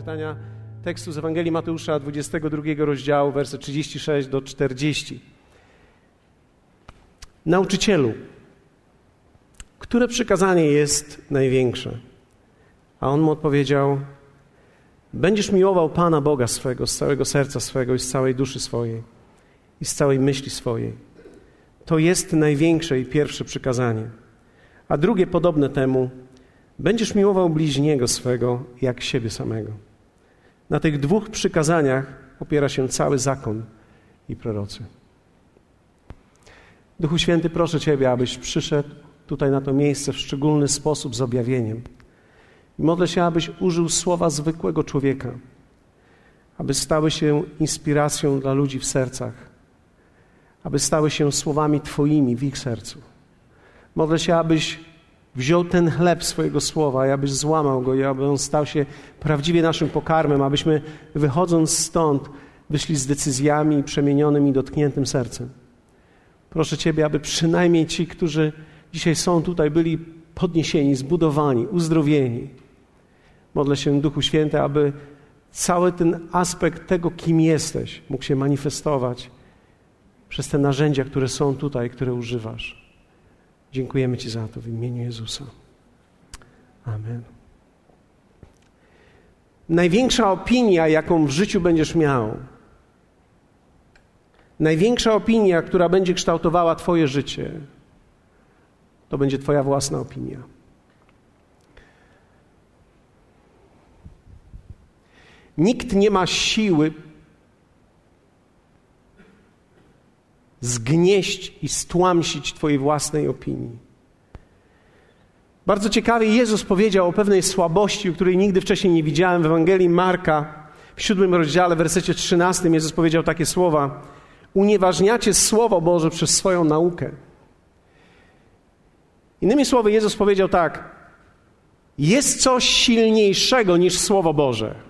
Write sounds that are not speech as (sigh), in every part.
przeczytania tekstu z Ewangelii Mateusza 22 rozdziału, werset 36 do 40. Nauczycielu, które przykazanie jest największe? A on mu odpowiedział: Będziesz miłował Pana Boga swego z całego serca swego i z całej duszy swojej i z całej myśli swojej. To jest największe i pierwsze przykazanie. A drugie podobne temu: Będziesz miłował bliźniego swego jak siebie samego. Na tych dwóch przykazaniach opiera się cały zakon i prorocy. Duchu Święty, proszę Ciebie, abyś przyszedł tutaj na to miejsce w szczególny sposób z objawieniem. Modlę się, abyś użył słowa zwykłego człowieka, aby stały się inspiracją dla ludzi w sercach, aby stały się słowami Twoimi w ich sercu. Modlę się, abyś wziął ten chleb swojego słowa i abyś złamał go i aby on stał się prawdziwie naszym pokarmem, abyśmy wychodząc stąd wyszli z decyzjami przemienionym i dotkniętym sercem. Proszę Ciebie, aby przynajmniej ci, którzy dzisiaj są tutaj, byli podniesieni, zbudowani, uzdrowieni. Modlę się, Duchu Święty, aby cały ten aspekt tego, kim jesteś, mógł się manifestować przez te narzędzia, które są tutaj, które używasz. Dziękujemy Ci za to w imieniu Jezusa. Amen. Największa opinia, jaką w życiu będziesz miał, największa opinia, która będzie kształtowała Twoje życie, to będzie Twoja własna opinia. Nikt nie ma siły zgnieść i stłamsić Twojej własnej opinii. Bardzo ciekawie Jezus powiedział o pewnej słabości, której nigdy wcześniej nie widziałem w Ewangelii Marka w siódmym rozdziale, w wersecie trzynastym. Jezus powiedział takie słowa: Unieważniacie Słowo Boże przez swoją naukę. Innymi słowy, Jezus powiedział tak: Jest coś silniejszego niż Słowo Boże.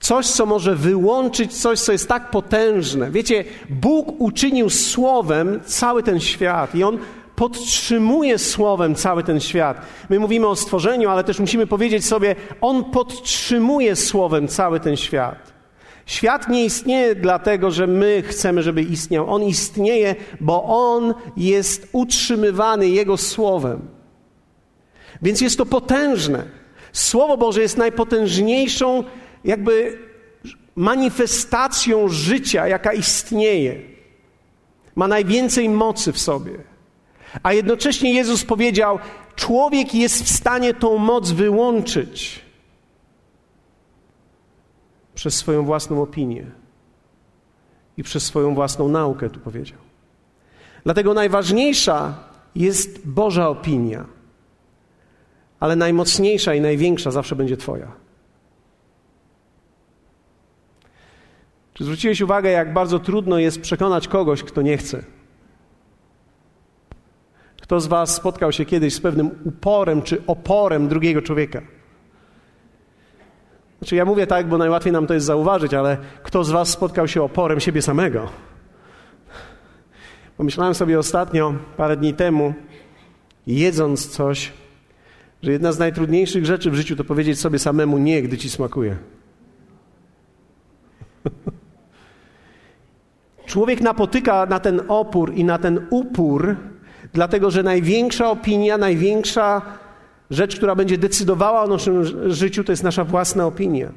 Coś, co może wyłączyć coś, co jest tak potężne. Wiecie, Bóg uczynił słowem cały ten świat i On podtrzymuje słowem cały ten świat. My mówimy o stworzeniu, ale też musimy powiedzieć sobie, On podtrzymuje słowem cały ten świat. Świat nie istnieje dlatego, że my chcemy, żeby istniał. On istnieje, bo On jest utrzymywany Jego słowem. Więc jest to potężne. Słowo Boże jest najpotężniejszą jakby manifestacją życia, jaka istnieje. Ma najwięcej mocy w sobie. A jednocześnie Jezus powiedział: Człowiek jest w stanie tą moc wyłączyć przez swoją własną opinię i przez swoją własną naukę, tu powiedział. Dlatego najważniejsza jest Boża opinia, ale najmocniejsza i największa zawsze będzie Twoja. Czy zwróciłeś uwagę, jak bardzo trudno jest przekonać kogoś, kto nie chce? Kto z Was spotkał się kiedyś z pewnym uporem czy oporem drugiego człowieka? Znaczy, ja mówię tak, bo najłatwiej nam to jest zauważyć, ale kto z Was spotkał się oporem siebie samego? Pomyślałem sobie ostatnio, parę dni temu, jedząc coś, że jedna z najtrudniejszych rzeczy w życiu to powiedzieć sobie samemu nie, gdy ci smakuje. Człowiek napotyka na ten opór i na ten upór, dlatego że największa opinia, największa rzecz, która będzie decydowała o naszym życiu, to jest nasza własna opinia.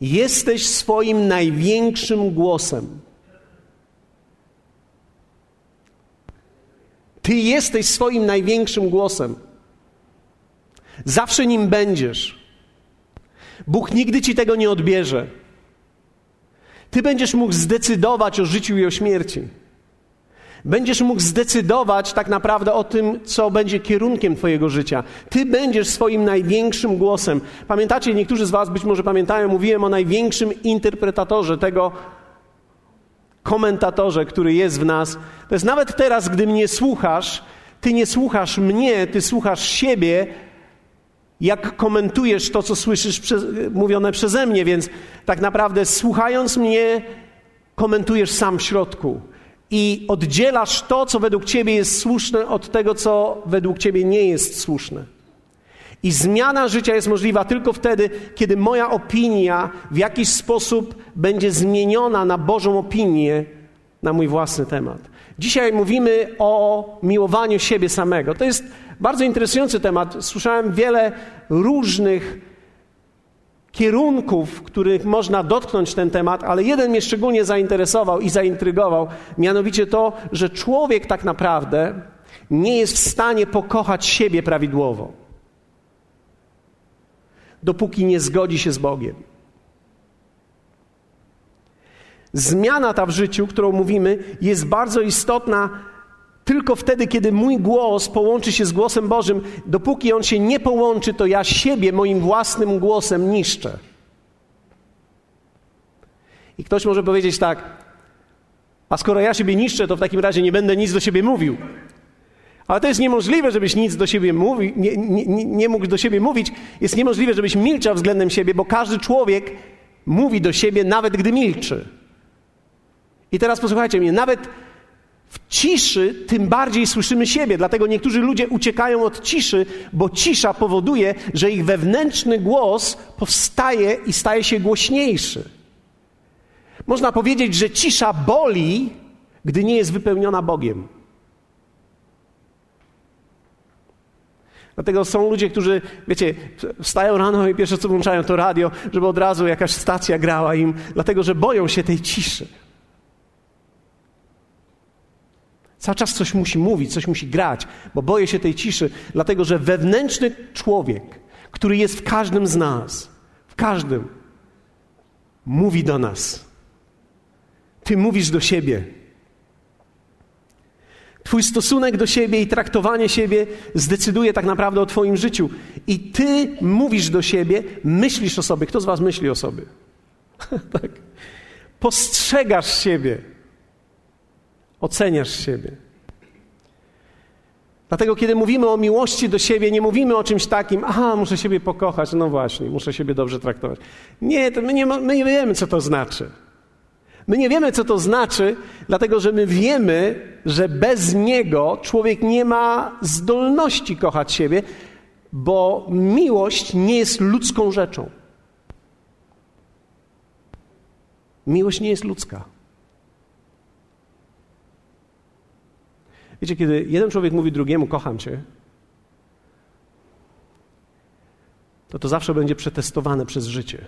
Jesteś swoim największym głosem. Ty jesteś swoim największym głosem. Zawsze nim będziesz. Bóg nigdy ci tego nie odbierze. Ty będziesz mógł zdecydować o życiu i o śmierci. Będziesz mógł zdecydować tak naprawdę o tym, co będzie kierunkiem Twojego życia. Ty będziesz swoim największym głosem. Pamiętacie, niektórzy z Was być może pamiętają, mówiłem o największym interpretatorze tego komentatorze, który jest w nas. To jest nawet teraz, gdy mnie słuchasz, Ty nie słuchasz mnie, Ty słuchasz siebie, jak komentujesz to, co słyszysz mówione przeze mnie, więc tak naprawdę słuchając mnie, komentujesz sam w środku i oddzielasz to, co według ciebie jest słuszne, od tego, co według ciebie nie jest słuszne. I zmiana życia jest możliwa tylko wtedy, kiedy moja opinia w jakiś sposób będzie zmieniona na Bożą opinię na mój własny temat. Dzisiaj mówimy o miłowaniu siebie samego. To jest bardzo interesujący temat. Słyszałem wiele różnych kierunków, których można dotknąć ten temat, ale jeden mnie szczególnie zainteresował i zaintrygował, mianowicie to, że człowiek tak naprawdę nie jest w stanie pokochać siebie prawidłowo, dopóki nie zgodzi się z Bogiem. Zmiana ta w życiu, którą mówimy, jest bardzo istotna tylko wtedy, kiedy mój głos połączy się z głosem Bożym. Dopóki on się nie połączy, to ja siebie moim własnym głosem niszczę. I ktoś może powiedzieć tak, a skoro ja siebie niszczę, to w takim razie nie będę nic do siebie mówił. Ale to jest niemożliwe, żebyś nic do siebie mówi, nie, nie, nie mógł do siebie mówić. Jest niemożliwe, żebyś milczał względem siebie, bo każdy człowiek mówi do siebie, nawet gdy milczy. I teraz posłuchajcie mnie, nawet w ciszy tym bardziej słyszymy siebie, dlatego niektórzy ludzie uciekają od ciszy, bo cisza powoduje, że ich wewnętrzny głos powstaje i staje się głośniejszy. Można powiedzieć, że cisza boli, gdy nie jest wypełniona Bogiem. Dlatego są ludzie, którzy, wiecie, wstają rano i pierwsze co włączają to radio, żeby od razu jakaś stacja grała im, dlatego że boją się tej ciszy. Cały czas coś musi mówić, coś musi grać, bo boję się tej ciszy, dlatego że wewnętrzny człowiek, który jest w każdym z nas, w każdym, mówi do nas. Ty mówisz do siebie. Twój stosunek do siebie i traktowanie siebie zdecyduje tak naprawdę o Twoim życiu. I Ty mówisz do siebie, myślisz o sobie. Kto z Was myśli o sobie? (laughs) tak. Postrzegasz siebie. Oceniasz siebie. Dlatego, kiedy mówimy o miłości do siebie, nie mówimy o czymś takim, aha, muszę siebie pokochać, no właśnie, muszę siebie dobrze traktować. Nie, my nie, my nie wiemy, co to znaczy. My nie wiemy, co to znaczy, dlatego że my wiemy, że bez Niego człowiek nie ma zdolności kochać siebie, bo miłość nie jest ludzką rzeczą. Miłość nie jest ludzka. Wiecie, kiedy jeden człowiek mówi drugiemu, kocham cię, to to zawsze będzie przetestowane przez życie.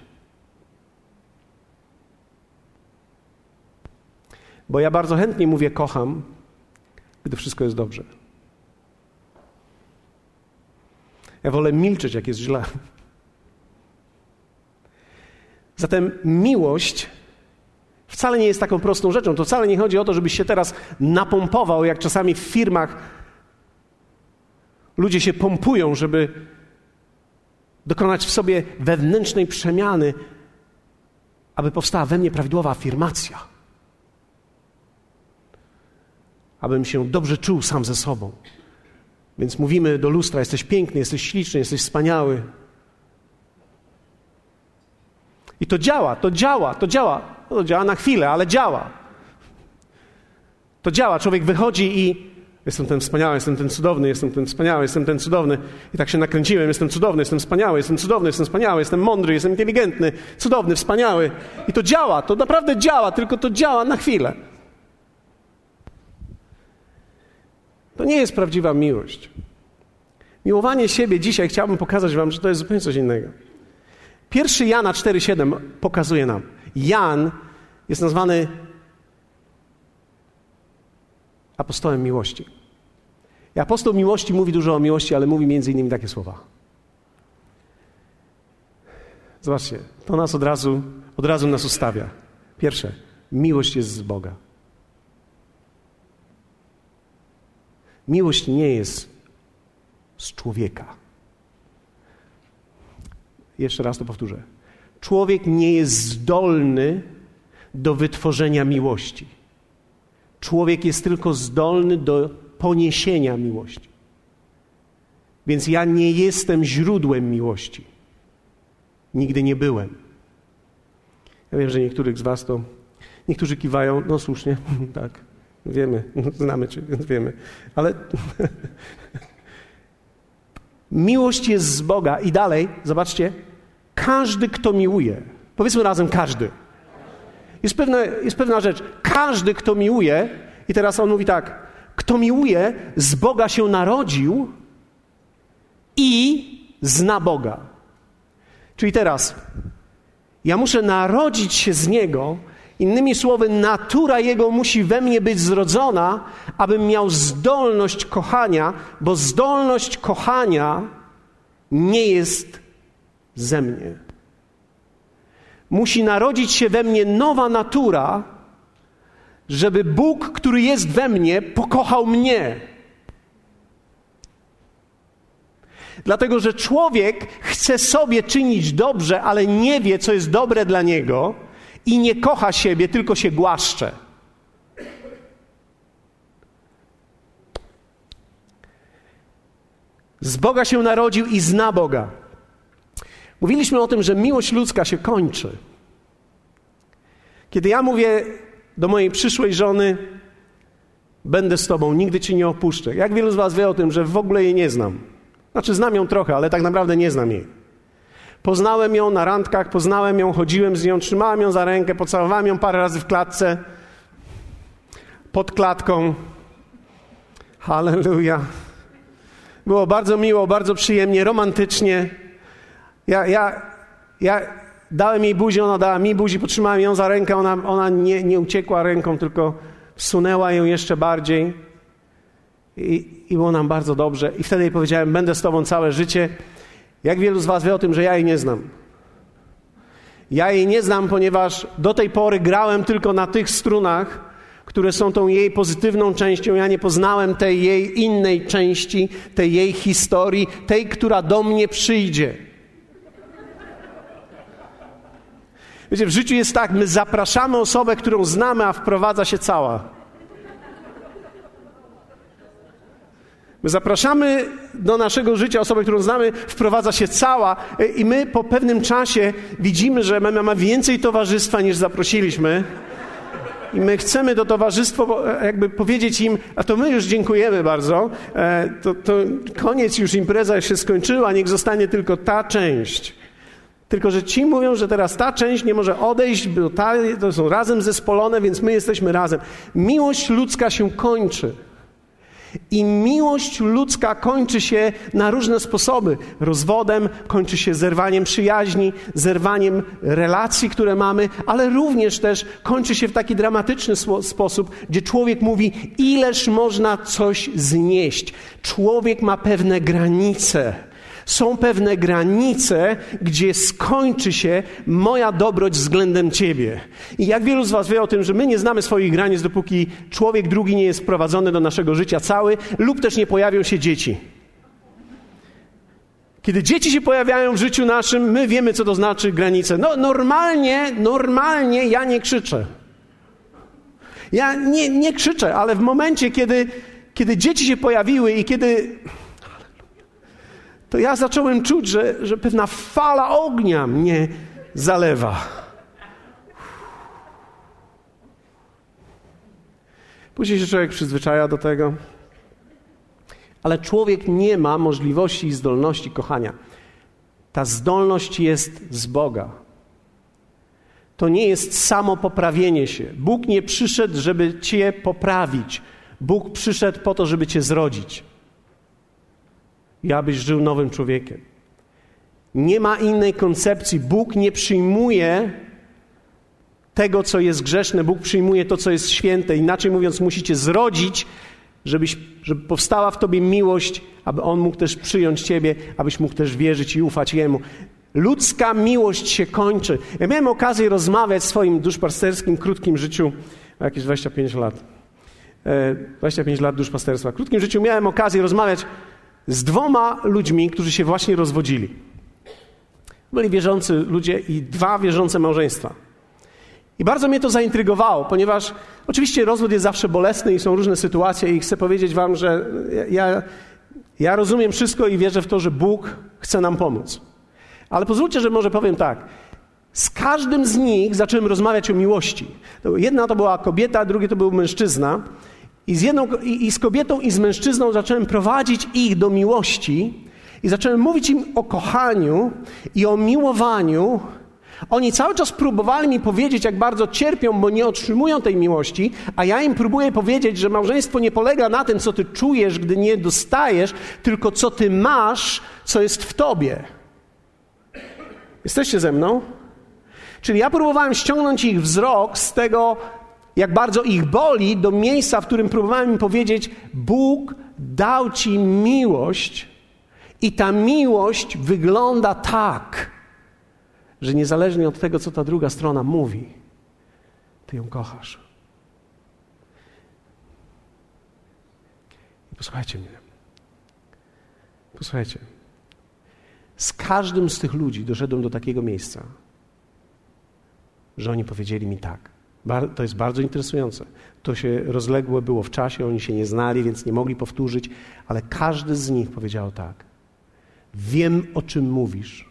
Bo ja bardzo chętnie mówię kocham, gdy wszystko jest dobrze. Ja wolę milczeć, jak jest źle. Zatem miłość wcale nie jest taką prostą rzeczą. To wcale nie chodzi o to, żebyś się teraz napompował, jak czasami w firmach ludzie się pompują, żeby dokonać w sobie wewnętrznej przemiany, aby powstała we mnie prawidłowa afirmacja. Abym się dobrze czuł sam ze sobą. Więc mówimy do lustra: jesteś piękny, jesteś śliczny, jesteś wspaniały. I to działa, to działa, to działa. No to działa na chwilę, ale działa. To działa. Człowiek wychodzi i jestem ten wspaniały, jestem ten cudowny, jestem ten wspaniały, jestem ten cudowny. I tak się nakręciłem, jestem cudowny, jestem wspaniały, jestem cudowny, jestem wspaniały, jestem mądry, jestem inteligentny, cudowny, wspaniały. I to działa, to naprawdę działa, tylko to działa na chwilę. To nie jest prawdziwa miłość. Miłowanie siebie dzisiaj chciałbym pokazać Wam, że to jest zupełnie coś innego. Pierwszy Jana 4,7 pokazuje nam. Jan jest nazwany apostołem miłości. I apostoł miłości mówi dużo o miłości, ale mówi między innymi takie słowa. Zobaczcie, to nas od razu, od razu nas ustawia. Pierwsze, miłość jest z Boga. Miłość nie jest z człowieka. Jeszcze raz to powtórzę. Człowiek nie jest zdolny do wytworzenia miłości. Człowiek jest tylko zdolny do poniesienia miłości. Więc ja nie jestem źródłem miłości. Nigdy nie byłem. Ja wiem, że niektórych z Was to. Niektórzy kiwają, no słusznie, (laughs) tak, wiemy, (laughs) znamy Cię, więc wiemy. Ale (laughs) Miłość jest z Boga. I dalej, zobaczcie, każdy, kto miłuje. Powiedzmy razem każdy. Jest pewna, jest pewna rzecz. Każdy, kto miłuje, i teraz on mówi tak, kto miłuje, z Boga się narodził i zna Boga. Czyli teraz, ja muszę narodzić się z Niego, innymi słowy, natura Jego musi we mnie być zrodzona, abym miał zdolność kochania, bo zdolność kochania nie jest ze mnie. Musi narodzić się we mnie nowa natura, żeby Bóg, który jest we mnie, pokochał mnie. Dlatego, że człowiek chce sobie czynić dobrze, ale nie wie, co jest dobre dla niego i nie kocha siebie, tylko się głaszcze. Z Boga się narodził i zna Boga. Mówiliśmy o tym, że miłość ludzka się kończy. Kiedy ja mówię do mojej przyszłej żony, będę z Tobą, nigdy Cię nie opuszczę. Jak wielu z Was wie o tym, że w ogóle jej nie znam? Znaczy, znam ją trochę, ale tak naprawdę nie znam jej. Poznałem ją na randkach, poznałem ją, chodziłem z nią, trzymałem ją za rękę, pocałowałem ją parę razy w klatce, pod klatką. Halleluja. Było bardzo miło, bardzo przyjemnie, romantycznie. Ja, ja, ja dałem jej buzię, ona dała mi buzi, potrzymałem ją za rękę, ona, ona nie, nie uciekła ręką, tylko wsunęła ją jeszcze bardziej. I, I było nam bardzo dobrze. I wtedy jej powiedziałem, będę z tobą całe życie. Jak wielu z was wie o tym, że ja jej nie znam? Ja jej nie znam, ponieważ do tej pory grałem tylko na tych strunach, które są tą jej pozytywną częścią. Ja nie poznałem tej jej innej części, tej jej historii, tej, która do mnie przyjdzie. Wiecie, w życiu jest tak, my zapraszamy osobę, którą znamy, a wprowadza się cała. My zapraszamy do naszego życia osobę, którą znamy, wprowadza się cała i my po pewnym czasie widzimy, że my mamy więcej towarzystwa niż zaprosiliśmy. I my chcemy to towarzystwo jakby powiedzieć im, a to my już dziękujemy bardzo, e, to, to koniec już impreza się skończyła, niech zostanie tylko ta część. Tylko, że ci mówią, że teraz ta część nie może odejść, bo ta, to są razem zespolone, więc my jesteśmy razem. Miłość ludzka się kończy. I miłość ludzka kończy się na różne sposoby. Rozwodem, kończy się zerwaniem przyjaźni, zerwaniem relacji, które mamy, ale również też kończy się w taki dramatyczny sposób, gdzie człowiek mówi, ileż można coś znieść. Człowiek ma pewne granice. Są pewne granice, gdzie skończy się moja dobroć względem Ciebie. I jak wielu z Was wie o tym, że my nie znamy swoich granic, dopóki człowiek drugi nie jest wprowadzony do naszego życia cały, lub też nie pojawią się dzieci. Kiedy dzieci się pojawiają w życiu naszym, my wiemy, co to znaczy granice. No, normalnie, normalnie ja nie krzyczę. Ja nie, nie krzyczę, ale w momencie, kiedy, kiedy dzieci się pojawiły i kiedy to ja zacząłem czuć, że, że pewna fala ognia mnie zalewa. Później się człowiek przyzwyczaja do tego. Ale człowiek nie ma możliwości i zdolności kochania. Ta zdolność jest z Boga. To nie jest samo poprawienie się. Bóg nie przyszedł, żeby cię poprawić. Bóg przyszedł po to, żeby cię zrodzić i abyś żył nowym człowiekiem. Nie ma innej koncepcji. Bóg nie przyjmuje tego, co jest grzeszne, Bóg przyjmuje to, co jest święte. Inaczej mówiąc, musicie zrodzić, żebyś, żeby powstała w tobie miłość, aby On mógł też przyjąć ciebie, abyś mógł też wierzyć i ufać Jemu. Ludzka miłość się kończy. Ja miałem okazję rozmawiać w swoim duszpasterskim, krótkim życiu, jakieś 25 lat. 25 e, lat duszpasterstwa. W krótkim życiu miałem okazję rozmawiać z dwoma ludźmi, którzy się właśnie rozwodzili. Byli wierzący ludzie i dwa wierzące małżeństwa. I bardzo mnie to zaintrygowało, ponieważ oczywiście rozwód jest zawsze bolesny i są różne sytuacje i chcę powiedzieć wam, że ja, ja rozumiem wszystko i wierzę w to, że Bóg chce nam pomóc. Ale pozwólcie, że może powiem tak. Z każdym z nich zacząłem rozmawiać o miłości. Jedna to była kobieta, drugie to był mężczyzna. I z, jedną, i, i z kobietą, i z mężczyzną zacząłem prowadzić ich do miłości. i zacząłem mówić im o kochaniu i o miłowaniu, oni cały czas próbowali mi powiedzieć, jak bardzo cierpią, bo nie otrzymują tej miłości, a ja im próbuję powiedzieć, że małżeństwo nie polega na tym, co ty czujesz, gdy nie dostajesz, tylko co ty masz, co jest w tobie. Jesteście ze mną? Czyli ja próbowałem ściągnąć ich wzrok z tego, jak bardzo ich boli, do miejsca, w którym próbowałem im powiedzieć: Bóg dał ci miłość, i ta miłość wygląda tak że niezależnie od tego, co ta druga strona mówi, ty ją kochasz. Posłuchajcie mnie. Posłuchajcie. Z każdym z tych ludzi doszedłem do takiego miejsca, że oni powiedzieli mi tak. To jest bardzo interesujące. To się rozległe było w czasie, oni się nie znali, więc nie mogli powtórzyć, ale każdy z nich powiedział tak. Wiem, o czym mówisz.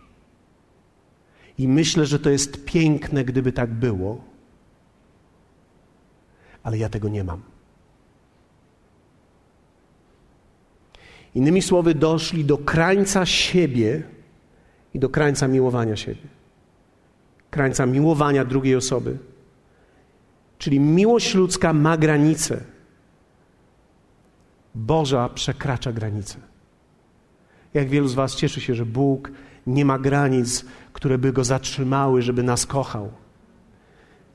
I myślę, że to jest piękne, gdyby tak było, ale ja tego nie mam. Innymi słowy, doszli do krańca siebie i do krańca miłowania siebie. Krańca miłowania drugiej osoby. Czyli miłość ludzka ma granice. Boża przekracza granice. Jak wielu z Was cieszy się, że Bóg nie ma granic, które by go zatrzymały, żeby nas kochał.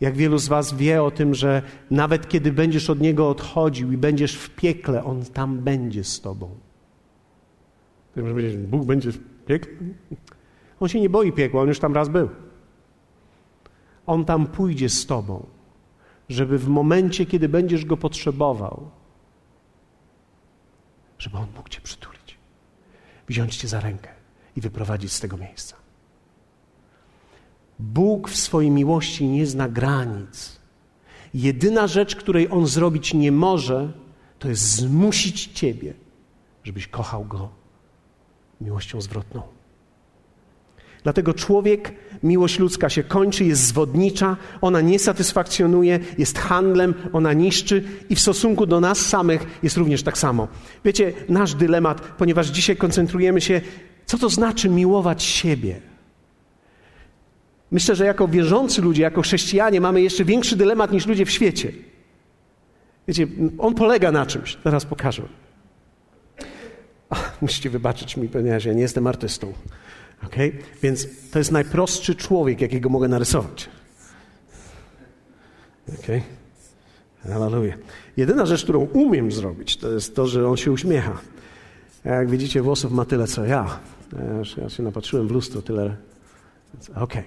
Jak wielu z Was wie o tym, że nawet kiedy będziesz od Niego odchodził i będziesz w piekle, On tam będzie z Tobą. Ty możesz powiedzieć, Bóg będzie w piekle? On się nie boi piekła, On już tam raz był. On tam pójdzie z Tobą, żeby w momencie, kiedy będziesz Go potrzebował, żeby On mógł Cię przytulić, wziąć Cię za rękę i wyprowadzić z tego miejsca. Bóg w swojej miłości nie zna granic. Jedyna rzecz, której On zrobić nie może, to jest zmusić Ciebie, żebyś kochał Go miłością zwrotną. Dlatego człowiek, miłość ludzka się kończy, jest zwodnicza, ona nie satysfakcjonuje, jest handlem, ona niszczy i w stosunku do nas samych jest również tak samo. Wiecie, nasz dylemat, ponieważ dzisiaj koncentrujemy się co to znaczy miłować siebie? Myślę, że jako wierzący ludzie, jako chrześcijanie mamy jeszcze większy dylemat niż ludzie w świecie. Wiecie, on polega na czymś. Teraz pokażę. Musicie wybaczyć mi, ponieważ ja nie jestem artystą. Okay? Więc to jest najprostszy człowiek, jakiego mogę narysować. Okay? Hallelujah. Jedyna rzecz, którą umiem zrobić, to jest to, że on się uśmiecha. Jak widzicie, włosów ma tyle, co ja. Ja, się napatrzyłem w lustro tyle. Okej. Okay.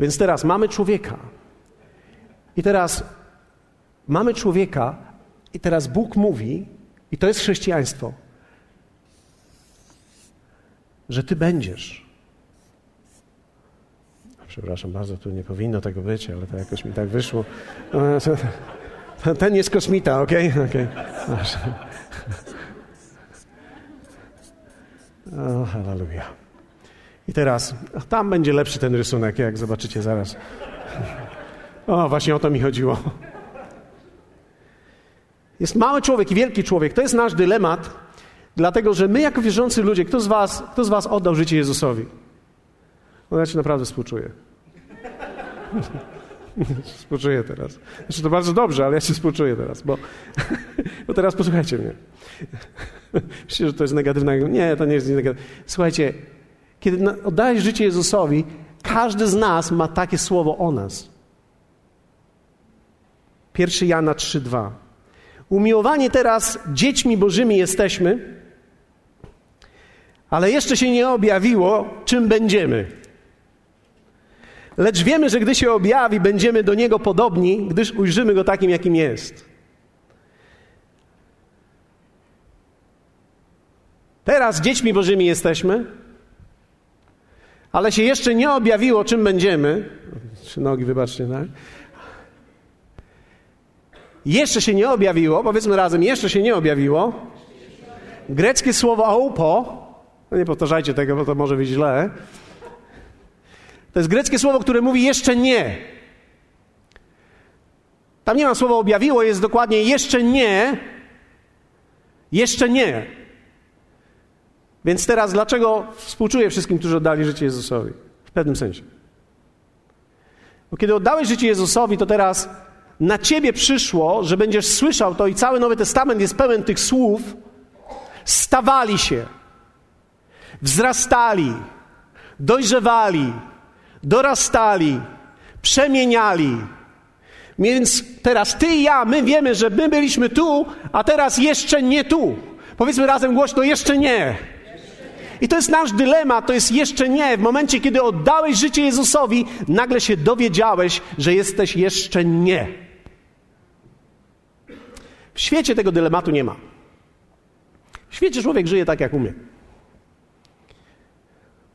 Więc teraz mamy człowieka. I teraz mamy człowieka, i teraz Bóg mówi, i to jest chrześcijaństwo, że ty będziesz. Przepraszam bardzo, tu nie powinno tego być, ale to jakoś mi tak wyszło. Ten jest kosmita, ok? okay. O, hallelujah. I teraz, tam będzie lepszy ten rysunek, jak zobaczycie zaraz. O, właśnie o to mi chodziło. Jest mały człowiek i wielki człowiek. To jest nasz dylemat, dlatego że my, jako wierzący ludzie, kto z was, kto z was oddał życie Jezusowi? No ja ci naprawdę współczuję. (laughs) współczuję teraz. Znaczy to bardzo dobrze, ale ja się współczuję teraz, bo, (laughs) bo teraz posłuchajcie mnie. (laughs) Myślę, że to jest negatywne. Nie, to nie jest negatywne. Słuchajcie, kiedy oddajesz życie Jezusowi, każdy z nas ma takie słowo o nas. 1 Jana 3:2. Umiłowani teraz dziećmi Bożymi jesteśmy, ale jeszcze się nie objawiło, czym będziemy. Lecz wiemy, że gdy się objawi, będziemy do Niego podobni, gdyż ujrzymy Go takim, jakim jest. Teraz dziećmi Bożymi jesteśmy, ale się jeszcze nie objawiło, czym będziemy. Trzy nogi, wybaczcie, tak? Jeszcze się nie objawiło, powiedzmy razem, jeszcze się nie objawiło. Greckie słowo aupo, no nie powtarzajcie tego, bo to może być źle. To jest greckie słowo, które mówi jeszcze nie. Tam nie ma słowa objawiło, jest dokładnie jeszcze nie. Jeszcze nie. Więc teraz dlaczego współczuję wszystkim, którzy oddali życie Jezusowi? W pewnym sensie. Bo kiedy oddałeś życie Jezusowi, to teraz na ciebie przyszło, że będziesz słyszał to i cały Nowy Testament jest pełen tych słów. Stawali się, wzrastali, dojrzewali, dorastali, przemieniali. Więc teraz ty i ja, my wiemy, że my byliśmy tu, a teraz jeszcze nie tu. Powiedzmy razem głośno, jeszcze nie. I to jest nasz dylemat, to jest jeszcze nie. W momencie, kiedy oddałeś życie Jezusowi, nagle się dowiedziałeś, że jesteś jeszcze nie. W świecie tego dylematu nie ma. W świecie człowiek żyje tak, jak umie.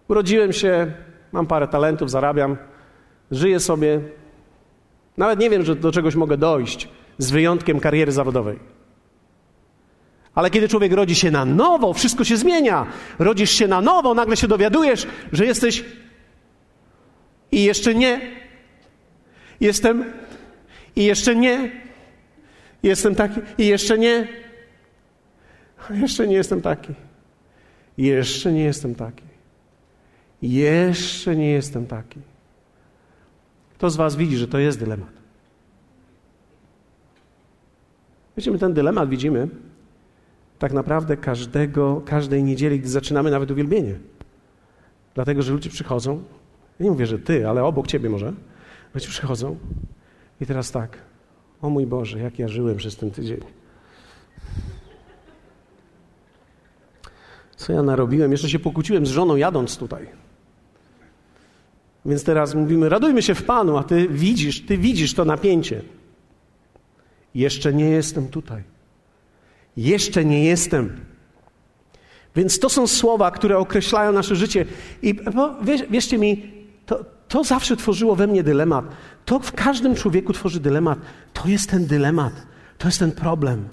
Urodziłem się, mam parę talentów, zarabiam, żyję sobie. Nawet nie wiem, że do czegoś mogę dojść, z wyjątkiem kariery zawodowej. Ale kiedy człowiek rodzi się na nowo, wszystko się zmienia. Rodzisz się na nowo, nagle się dowiadujesz, że jesteś i jeszcze nie. Jestem i jeszcze nie. Jestem taki i jeszcze nie. Jeszcze nie jestem taki. Jeszcze nie jestem taki. Jeszcze nie jestem taki. Kto z Was widzi, że to jest dylemat? Wiecie, my ten dylemat widzimy tak naprawdę każdego, każdej niedzieli, gdy zaczynamy nawet uwielbienie. Dlatego, że ludzie przychodzą, ja nie mówię, że ty, ale obok ciebie może, ludzie przychodzą i teraz tak, o mój Boże, jak ja żyłem przez ten tydzień. Co ja narobiłem? Jeszcze się pokłóciłem z żoną jadąc tutaj. Więc teraz mówimy, radujmy się w Panu, a ty widzisz, ty widzisz to napięcie. Jeszcze nie jestem tutaj. Jeszcze nie jestem. Więc to są słowa, które określają nasze życie. I wierzcie mi, to, to zawsze tworzyło we mnie dylemat. To w każdym człowieku tworzy dylemat. To jest ten dylemat. To jest ten problem.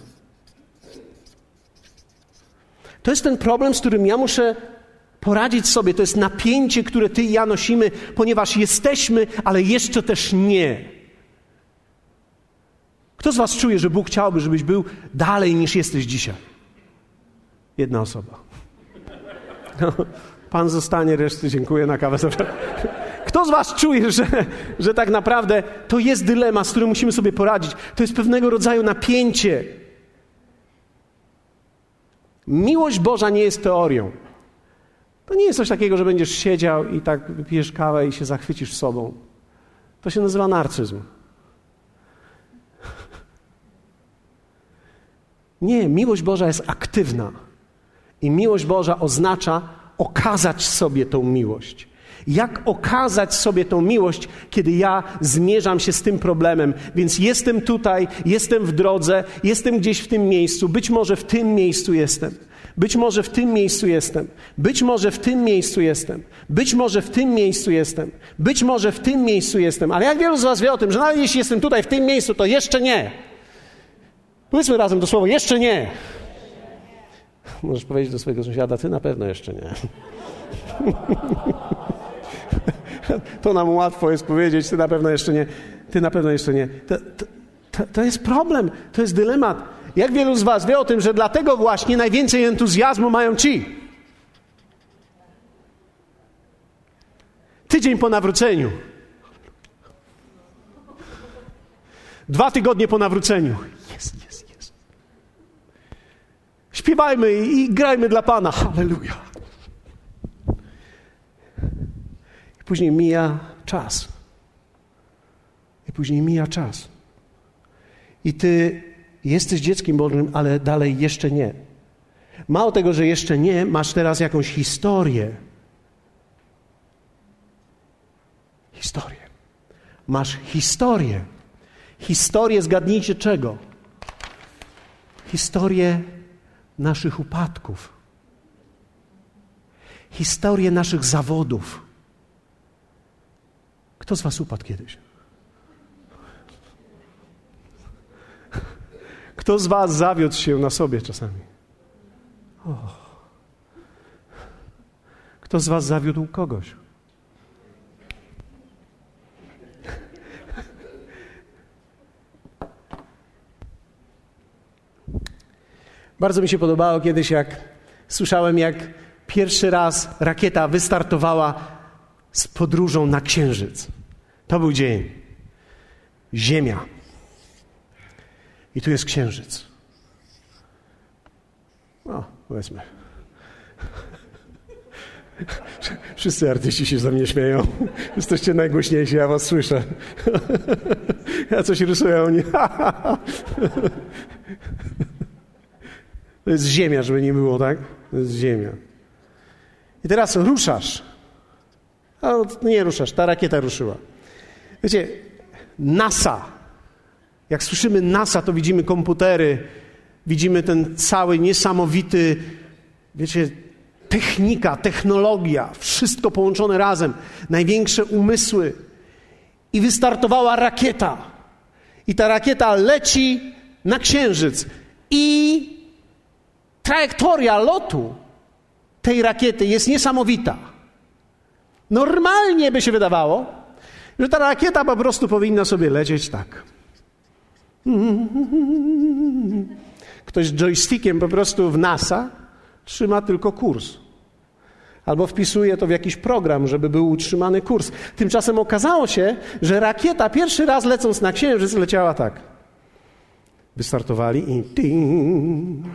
To jest ten problem, z którym ja muszę poradzić sobie. To jest napięcie, które ty i ja nosimy, ponieważ jesteśmy, ale jeszcze też nie. Kto z Was czuje, że Bóg chciałby, żebyś był dalej niż jesteś dzisiaj? Jedna osoba. No, pan zostanie, reszty dziękuję na kawę. Kto z Was czuje, że, że tak naprawdę to jest dylemat, z którym musimy sobie poradzić? To jest pewnego rodzaju napięcie. Miłość Boża nie jest teorią. To nie jest coś takiego, że będziesz siedział i tak wypijesz kawę i się zachwycisz sobą. To się nazywa narcyzm. Nie, miłość Boża jest aktywna. I miłość Boża oznacza okazać sobie tą miłość. Jak okazać sobie tą miłość, kiedy ja zmierzam się z tym problemem? Więc jestem tutaj, jestem w drodze, jestem gdzieś w tym miejscu, być może w tym miejscu jestem. Być może w tym miejscu jestem. Być może w tym miejscu jestem. Być może w tym miejscu jestem. Być może w tym miejscu jestem. Ale jak wielu z Was wie o tym, że nawet jeśli jestem tutaj w tym miejscu, to jeszcze nie. Powiedzmy razem to słowo, jeszcze nie. Możesz powiedzieć do swojego sąsiada, ty na pewno jeszcze nie. (laughs) to nam łatwo jest powiedzieć, ty na pewno jeszcze nie. Ty na pewno jeszcze nie. To, to, to, jest problem, to jest dylemat. Jak wielu z Was wie o tym, że dlatego właśnie najwięcej entuzjazmu mają ci? Tydzień po nawróceniu. Dwa tygodnie po nawróceniu. Jest, jest. Śpiewajmy i grajmy dla Pana. Halleluja. I później mija czas. I później mija czas. I ty jesteś dzieckiem Bożym, ale dalej jeszcze nie. Mało tego, że jeszcze nie, masz teraz jakąś historię. Historię. Masz historię. Historię, zgadnijcie czego? Historię naszych upadków, historię naszych zawodów. Kto z Was upadł kiedyś? Kto z Was zawiódł się na sobie czasami? Kto z Was zawiódł kogoś? Bardzo mi się podobało kiedyś, jak słyszałem, jak pierwszy raz rakieta wystartowała z podróżą na Księżyc. To był dzień. Ziemia. I tu jest Księżyc. O, powiedzmy. Wszyscy artyści się za mnie śmieją. Jesteście najgłośniejsi, ja was słyszę. Ja coś rysuję, oni... To jest ziemia, żeby nie było, tak? To jest ziemia. I teraz ruszasz. A nie ruszasz, ta rakieta ruszyła. Wiecie, NASA. Jak słyszymy NASA, to widzimy komputery, widzimy ten cały niesamowity, wiecie, technika, technologia, wszystko połączone razem, największe umysły. I wystartowała rakieta. I ta rakieta leci na księżyc. I trajektoria lotu tej rakiety jest niesamowita. Normalnie by się wydawało, że ta rakieta po prostu powinna sobie lecieć tak. Ktoś joystickiem po prostu w NASA trzyma tylko kurs. Albo wpisuje to w jakiś program, żeby był utrzymany kurs. Tymczasem okazało się, że rakieta pierwszy raz lecąc na Księżyc leciała tak. Wystartowali i ting,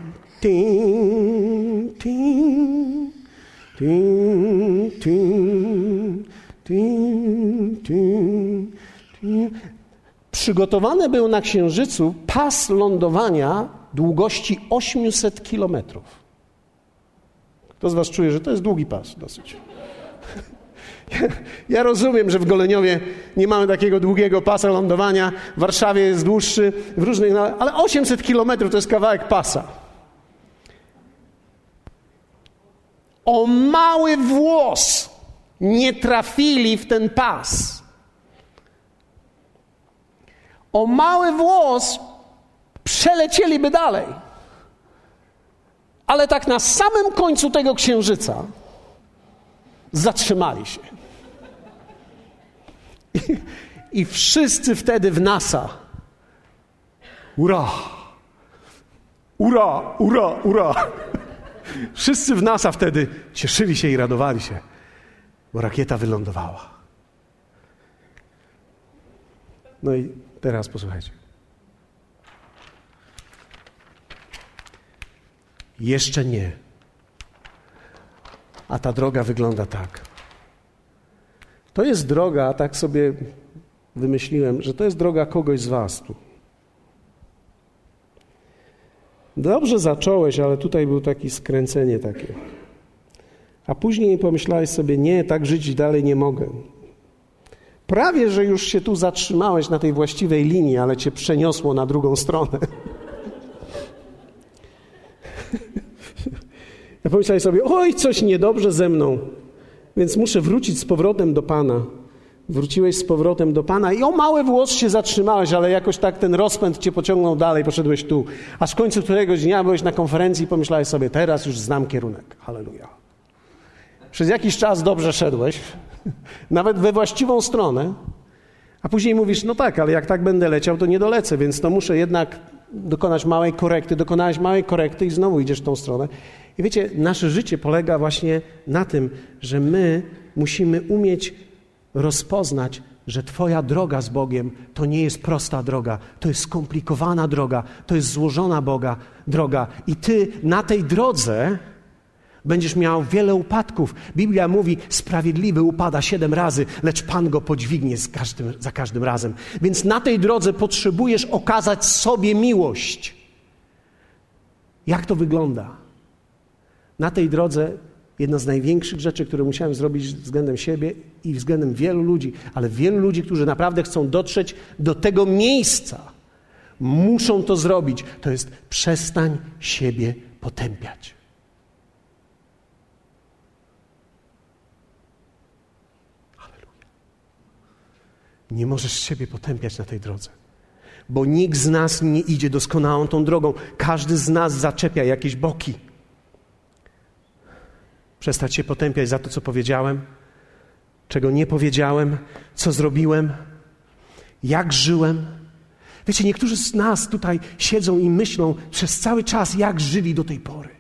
ting, ting, ting, ting, ting, ting, ting. Przygotowany był na Księżycu pas lądowania długości 800 kilometrów. Kto z Was czuje, że to jest długi pas dosyć? (laughs) Ja, rozumiem, że w Goleniowie nie mamy takiego długiego pasa lądowania, w Warszawie jest dłuższy, w różnych, no, ale 800 kilometrów to jest kawałek pasa. O mały włos nie trafili w ten pas. O mały włos przelecieliby dalej. Ale tak na samym końcu tego księżyca zatrzymali się. I, I, wszyscy wtedy w NASA. Ura! Ura, ura, ura! Wszyscy w NASA wtedy cieszyli się i radowali się, bo rakieta wylądowała. No i teraz posłuchajcie. Jeszcze nie. A ta droga wygląda tak. To jest droga, tak sobie wymyśliłem, że to jest droga kogoś z Was tu. Dobrze zacząłeś, ale tutaj był takie skręcenie takie. A później pomyślałeś sobie, nie, tak żyć dalej nie mogę. Prawie, że już się tu zatrzymałeś na tej właściwej linii, ale cię przeniosło na drugą stronę. Ja pomyślałem sobie, oj, coś niedobrze ze mną, więc muszę wrócić z powrotem do Pana. Wróciłeś z powrotem do Pana i o mały włos się zatrzymałeś, ale jakoś tak ten rozpęd cię pociągnął dalej, poszedłeś tu. Aż w końcu któregoś dnia byłeś na konferencji i pomyślałeś sobie, teraz już znam kierunek. Halleluja. Przez jakiś czas dobrze szedłeś, (laughs) nawet we właściwą stronę, a później mówisz, no tak, ale jak tak będę leciał, to nie dolecę, więc to muszę jednak dokonać małej korekty. Dokonałeś małej korekty i znowu idziesz w tą stronę. I wiecie, nasze życie polega właśnie na tym, że my musimy umieć rozpoznać, że Twoja droga z Bogiem to nie jest prosta droga, to jest skomplikowana droga, to jest złożona Boga droga. I Ty na tej drodze będziesz miał wiele upadków. Biblia mówi, sprawiedliwy upada siedem razy, lecz Pan go podźwignie każdym, za każdym razem. Więc na tej drodze potrzebujesz okazać sobie miłość. Jak to wygląda? Na tej drodze jedna z największych rzeczy, które musiałem zrobić względem siebie i względem wielu ludzi, ale wielu ludzi, którzy naprawdę chcą dotrzeć do tego miejsca, muszą to zrobić. To jest przestań siebie potępiać. Nie możesz siebie potępiać na tej drodze, bo nikt z nas nie idzie doskonałą tą drogą. Każdy z nas zaczepia jakieś boki. Przestać się potępiać za to, co powiedziałem, czego nie powiedziałem, co zrobiłem, jak żyłem. Wiecie, niektórzy z nas tutaj siedzą i myślą przez cały czas, jak żyli do tej pory.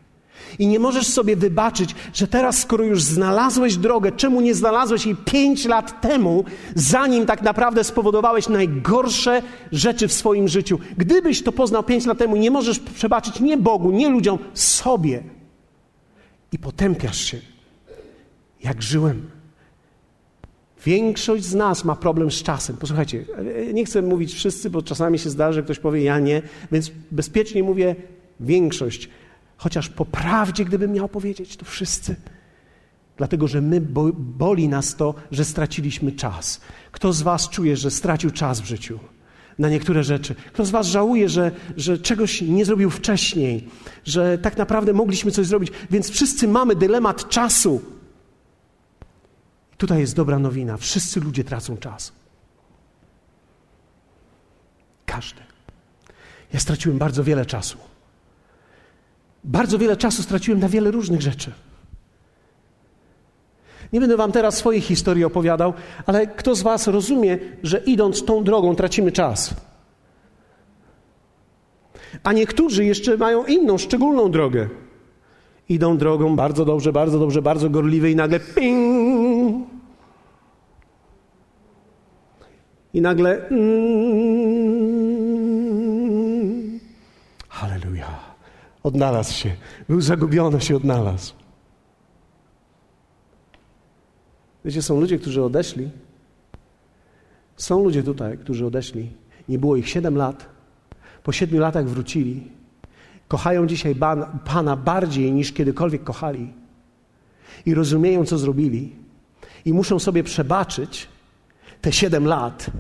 I nie możesz sobie wybaczyć, że teraz, skoro już znalazłeś drogę, czemu nie znalazłeś jej pięć lat temu, zanim tak naprawdę spowodowałeś najgorsze rzeczy w swoim życiu. Gdybyś to poznał pięć lat temu, nie możesz przebaczyć nie Bogu, nie ludziom, sobie. I potępiasz się, jak żyłem. Większość z nas ma problem z czasem. Posłuchajcie, nie chcę mówić wszyscy, bo czasami się zdarzy, że ktoś powie ja nie, więc bezpiecznie mówię większość. Chociaż po prawdzie, gdybym miał powiedzieć, to wszyscy. Dlatego, że my bo, boli nas to, że straciliśmy czas. Kto z Was czuje, że stracił czas w życiu na niektóre rzeczy? Kto z Was żałuje, że, że czegoś nie zrobił wcześniej, że tak naprawdę mogliśmy coś zrobić? Więc wszyscy mamy dylemat czasu. Tutaj jest dobra nowina. Wszyscy ludzie tracą czas. Każdy. Ja straciłem bardzo wiele czasu. Bardzo wiele czasu straciłem na wiele różnych rzeczy. Nie będę Wam teraz swojej historii opowiadał, ale kto z Was rozumie, że idąc tą drogą tracimy czas? A niektórzy jeszcze mają inną, szczególną drogę. Idą drogą bardzo dobrze, bardzo dobrze, bardzo gorliwej i nagle ping! I nagle. Mm, Halleluja. Odnalazł się. Był zagubiony, się odnalazł. Wiecie, są ludzie, którzy odeszli. Są ludzie tutaj, którzy odeszli. Nie było ich siedem lat. Po siedmiu latach wrócili. Kochają dzisiaj Pana bardziej niż kiedykolwiek kochali. I rozumieją, co zrobili. I muszą sobie przebaczyć te siedem lat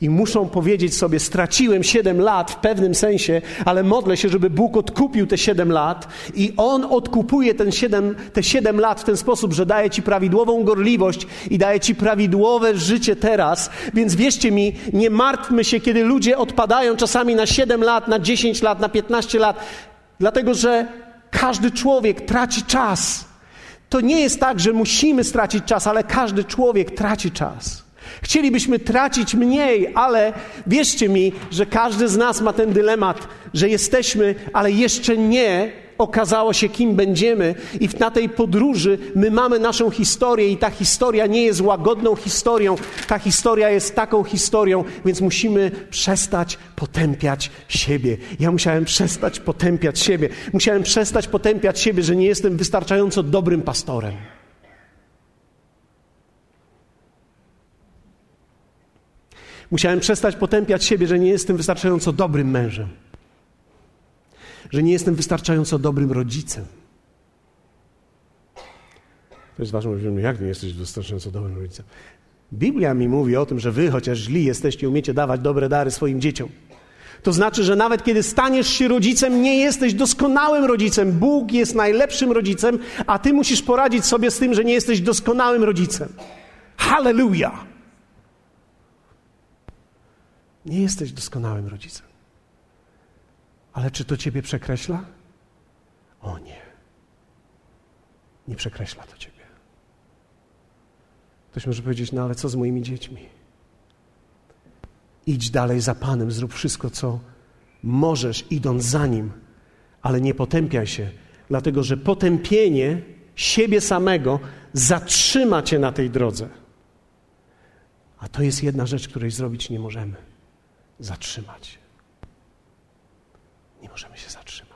i muszą powiedzieć sobie: Straciłem siedem lat w pewnym sensie, ale modlę się, żeby Bóg odkupił te siedem lat, i On odkupuje ten siedem, te siedem lat w ten sposób, że daje Ci prawidłową gorliwość i daje Ci prawidłowe życie teraz. Więc wierzcie mi, nie martwmy się, kiedy ludzie odpadają czasami na siedem lat, na dziesięć lat, na piętnaście lat, dlatego że każdy człowiek traci czas. To nie jest tak, że musimy stracić czas, ale każdy człowiek traci czas. Chcielibyśmy tracić mniej, ale wierzcie mi, że każdy z nas ma ten dylemat, że jesteśmy, ale jeszcze nie okazało się, kim będziemy, i na tej podróży my mamy naszą historię, i ta historia nie jest łagodną historią, ta historia jest taką historią, więc musimy przestać potępiać siebie. Ja musiałem przestać potępiać siebie. Musiałem przestać potępiać siebie, że nie jestem wystarczająco dobrym pastorem. Musiałem przestać potępiać siebie, że nie jestem wystarczająco dobrym mężem, że nie jestem wystarczająco dobrym rodzicem. To jest ważne, że jak nie jesteś wystarczająco dobrym rodzicem? Biblia mi mówi o tym, że wy, chociaż źli jesteście, umiecie dawać dobre dary swoim dzieciom. To znaczy, że nawet kiedy staniesz się rodzicem, nie jesteś doskonałym rodzicem. Bóg jest najlepszym rodzicem, a ty musisz poradzić sobie z tym, że nie jesteś doskonałym rodzicem. Hallelujah! Nie jesteś doskonałym rodzicem. Ale czy to ciebie przekreśla? O nie. Nie przekreśla to ciebie. Ktoś może powiedzieć, no ale co z moimi dziećmi? Idź dalej za Panem, zrób wszystko, co możesz, idąc za Nim, ale nie potępiaj się, dlatego że potępienie siebie samego zatrzyma cię na tej drodze. A to jest jedna rzecz, której zrobić nie możemy zatrzymać. Nie możemy się zatrzymać.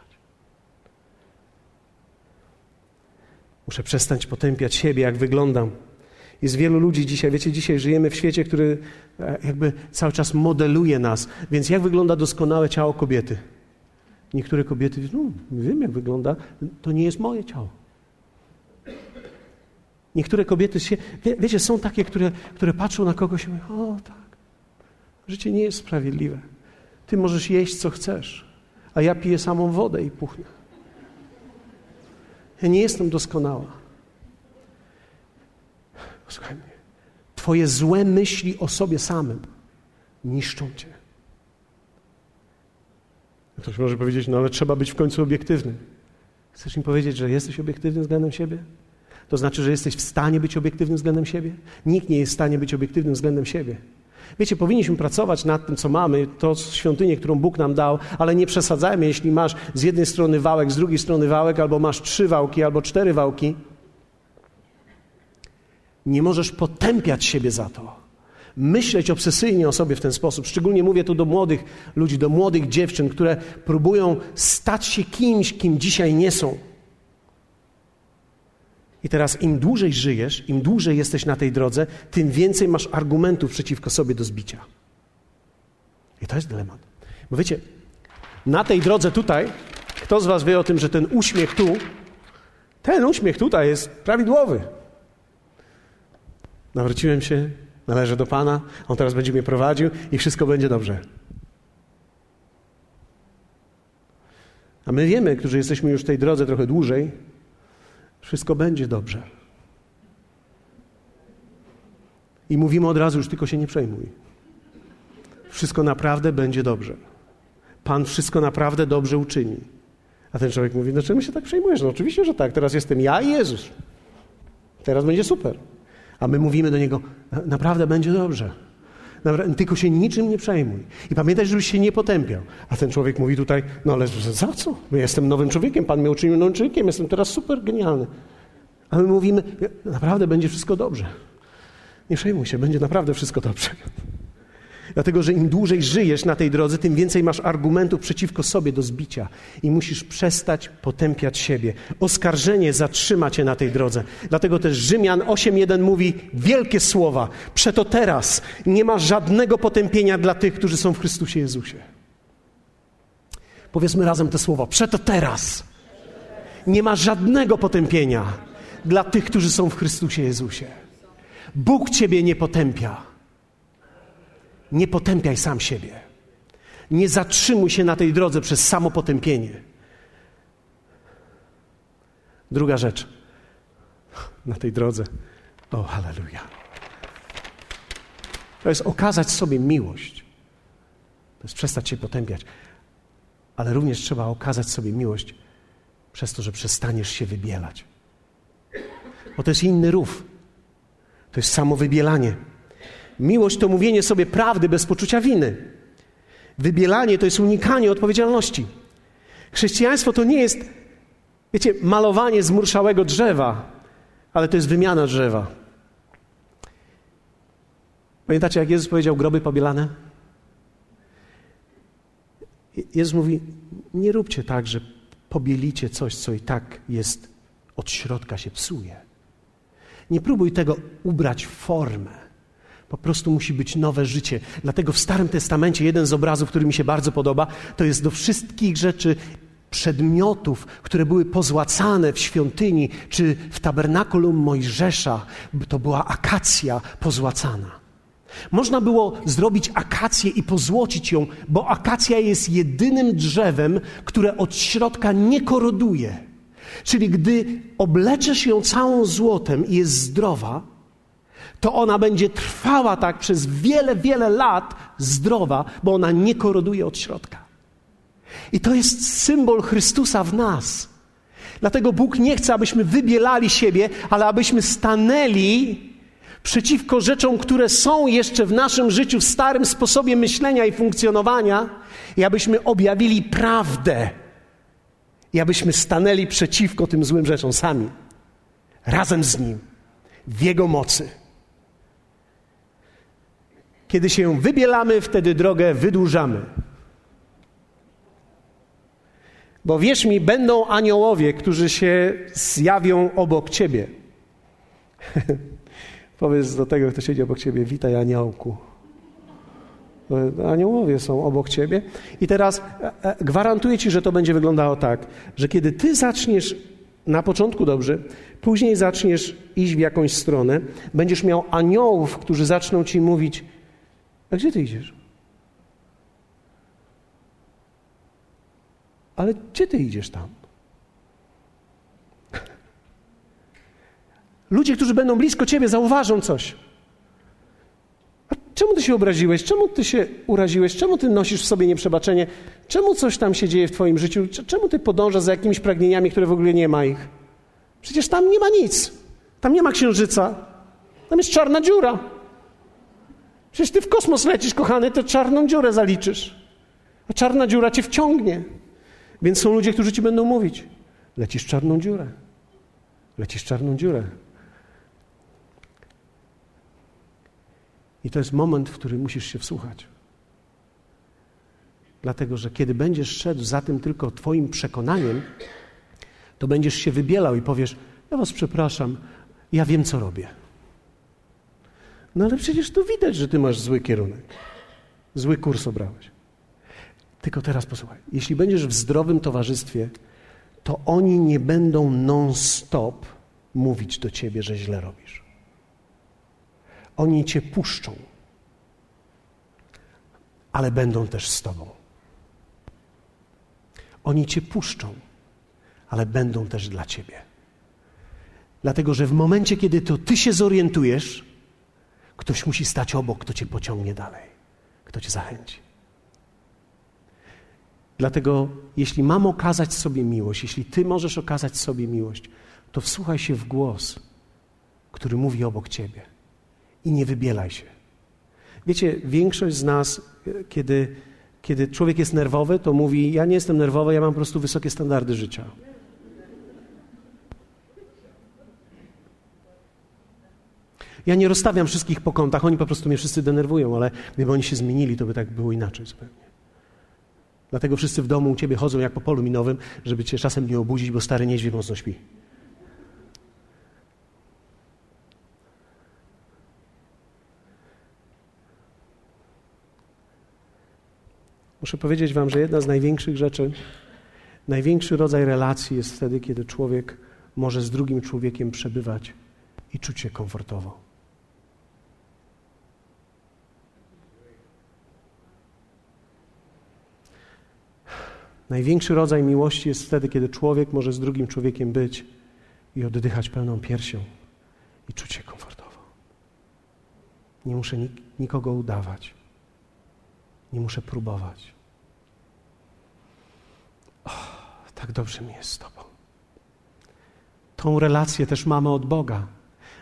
Muszę przestać potępiać siebie, jak wyglądam. Jest wielu ludzi dzisiaj, wiecie, dzisiaj żyjemy w świecie, który e, jakby cały czas modeluje nas. Więc jak wygląda doskonałe ciało kobiety? Niektóre kobiety, no wiem jak wygląda, to nie jest moje ciało. Niektóre kobiety się, wie, wiecie, są takie, które, które patrzą na kogoś i mówią, o tak, Życie nie jest sprawiedliwe. Ty możesz jeść, co chcesz, a ja piję samą wodę i puchnę. Ja nie jestem doskonała. Słuchaj mnie. Twoje złe myśli o sobie samym niszczą cię. Ktoś może powiedzieć, no ale trzeba być w końcu obiektywny. Chcesz mi powiedzieć, że jesteś obiektywny względem siebie? To znaczy, że jesteś w stanie być obiektywnym względem siebie? Nikt nie jest w stanie być obiektywnym względem siebie. Wiecie, powinniśmy pracować nad tym, co mamy, to świątynię, którą Bóg nam dał, ale nie przesadzajmy, jeśli masz z jednej strony wałek, z drugiej strony wałek, albo masz trzy wałki, albo cztery wałki. Nie możesz potępiać siebie za to. Myśleć obsesyjnie o sobie w ten sposób. Szczególnie mówię tu do młodych ludzi, do młodych dziewczyn, które próbują stać się kimś, kim dzisiaj nie są. I teraz im dłużej żyjesz, im dłużej jesteś na tej drodze, tym więcej masz argumentów przeciwko sobie do zbicia. I to jest dylemat. Bo wiecie, na tej drodze tutaj, kto z Was wie o tym, że ten uśmiech tu, ten uśmiech tutaj jest prawidłowy. Nawróciłem się, należę do Pana, On teraz będzie mnie prowadził i wszystko będzie dobrze. A my wiemy, którzy jesteśmy już w tej drodze trochę dłużej, wszystko będzie dobrze. I mówimy od razu, już tylko się nie przejmuj. Wszystko naprawdę będzie dobrze. Pan wszystko naprawdę dobrze uczyni. A ten człowiek mówi, dlaczego się tak przejmujesz? No oczywiście, że tak. Teraz jestem ja i Jezus. Teraz będzie super. A my mówimy do niego, naprawdę będzie dobrze. Tylko się niczym nie przejmuj. I pamiętaj, żebyś się nie potępiał. A ten człowiek mówi tutaj, no ale za co? Ja jestem nowym człowiekiem, Pan mnie uczynił nowym człowiekiem, jestem teraz super genialny. A my mówimy, naprawdę będzie wszystko dobrze. Nie przejmuj się, będzie naprawdę wszystko dobrze. Dlatego, że im dłużej żyjesz na tej drodze, tym więcej masz argumentów przeciwko sobie do zbicia i musisz przestać potępiać siebie. Oskarżenie zatrzyma cię na tej drodze. Dlatego też Rzymian 8.1 mówi wielkie słowa. Przeto teraz nie ma żadnego potępienia dla tych, którzy są w Chrystusie Jezusie. Powiedzmy razem te słowa. Przeto teraz nie ma żadnego potępienia dla tych, którzy są w Chrystusie Jezusie. Bóg ciebie nie potępia. Nie potępiaj sam siebie. Nie zatrzymuj się na tej drodze przez samo potępienie. Druga rzecz na tej drodze. O, halleluja. To jest okazać sobie miłość. To jest przestać się potępiać. Ale również trzeba okazać sobie miłość przez to, że przestaniesz się wybielać. Bo to jest inny rów. To jest samo wybielanie. Miłość to mówienie sobie prawdy bez poczucia winy. Wybielanie to jest unikanie odpowiedzialności. Chrześcijaństwo to nie jest, wiecie, malowanie zmurszałego drzewa, ale to jest wymiana drzewa. Pamiętacie, jak Jezus powiedział groby pobielane? Jezus mówi: Nie róbcie tak, że pobielicie coś, co i tak jest od środka się psuje. Nie próbuj tego ubrać w formę. Po prostu musi być nowe życie. Dlatego w Starym Testamencie jeden z obrazów, który mi się bardzo podoba, to jest do wszystkich rzeczy przedmiotów, które były pozłacane w świątyni czy w tabernakulum Mojżesza, to była akacja pozłacana. Można było zrobić akację i pozłocić ją, bo akacja jest jedynym drzewem, które od środka nie koroduje. Czyli gdy obleczesz ją całą złotem i jest zdrowa, to ona będzie trwała tak przez wiele, wiele lat zdrowa, bo ona nie koroduje od środka. I to jest symbol Chrystusa w nas. Dlatego Bóg nie chce, abyśmy wybielali siebie, ale abyśmy stanęli przeciwko rzeczom, które są jeszcze w naszym życiu, w starym sposobie myślenia i funkcjonowania, i abyśmy objawili prawdę. I abyśmy stanęli przeciwko tym złym rzeczom sami, razem z Nim, w Jego mocy. Kiedy się wybielamy, wtedy drogę wydłużamy. Bo wierz mi, będą aniołowie, którzy się zjawią obok ciebie. (laughs) Powiedz do tego, kto siedzi obok ciebie, witaj aniołku. Aniołowie są obok ciebie. I teraz e, e, gwarantuję ci, że to będzie wyglądało tak, że kiedy ty zaczniesz na początku dobrze, później zaczniesz iść w jakąś stronę, będziesz miał aniołów, którzy zaczną ci mówić, a gdzie ty idziesz? Ale gdzie ty idziesz tam? Ludzie, którzy będą blisko ciebie, zauważą coś. A czemu ty się obraziłeś? Czemu ty się uraziłeś? Czemu ty nosisz w sobie nieprzebaczenie? Czemu coś tam się dzieje w twoim życiu? Czemu ty podążasz za jakimiś pragnieniami, które w ogóle nie ma ich? Przecież tam nie ma nic. Tam nie ma księżyca. Tam jest czarna dziura. Przecież ty w kosmos lecisz, kochany, to czarną dziurę zaliczysz. A czarna dziura cię wciągnie. Więc są ludzie, którzy ci będą mówić: lecisz czarną dziurę. Lecisz czarną dziurę. I to jest moment, w którym musisz się wsłuchać. Dlatego, że kiedy będziesz szedł za tym tylko Twoim przekonaniem, to będziesz się wybielał i powiesz: Ja Was przepraszam, ja wiem, co robię. No ale przecież to widać, że Ty masz zły kierunek. Zły kurs obrałeś. Tylko teraz posłuchaj. Jeśli będziesz w zdrowym towarzystwie, to oni nie będą non-stop mówić do ciebie, że źle robisz. Oni cię puszczą, ale będą też z tobą. Oni cię puszczą, ale będą też dla ciebie. Dlatego, że w momencie, kiedy to ty się zorientujesz, ktoś musi stać obok, kto cię pociągnie dalej, kto cię zachęci. Dlatego, jeśli mam okazać sobie miłość, jeśli Ty możesz okazać sobie miłość, to wsłuchaj się w głos, który mówi obok Ciebie i nie wybielaj się. Wiecie, większość z nas, kiedy, kiedy człowiek jest nerwowy, to mówi: Ja nie jestem nerwowy, ja mam po prostu wysokie standardy życia. Ja nie rozstawiam wszystkich po kątach, oni po prostu mnie wszyscy denerwują, ale gdyby oni się zmienili, to by tak było inaczej zupełnie. Dlatego wszyscy w domu u ciebie chodzą jak po polu minowym, żeby cię czasem nie obudzić, bo stary niedźwiedź mocno śpi. Muszę powiedzieć Wam, że jedna z największych rzeczy, największy rodzaj relacji jest wtedy, kiedy człowiek może z drugim człowiekiem przebywać i czuć się komfortowo. Największy rodzaj miłości jest wtedy, kiedy człowiek może z drugim człowiekiem być i oddychać pełną piersią i czuć się komfortowo. Nie muszę nik nikogo udawać. Nie muszę próbować. Tak dobrze mi jest z Tobą. Tą relację też mamy od Boga,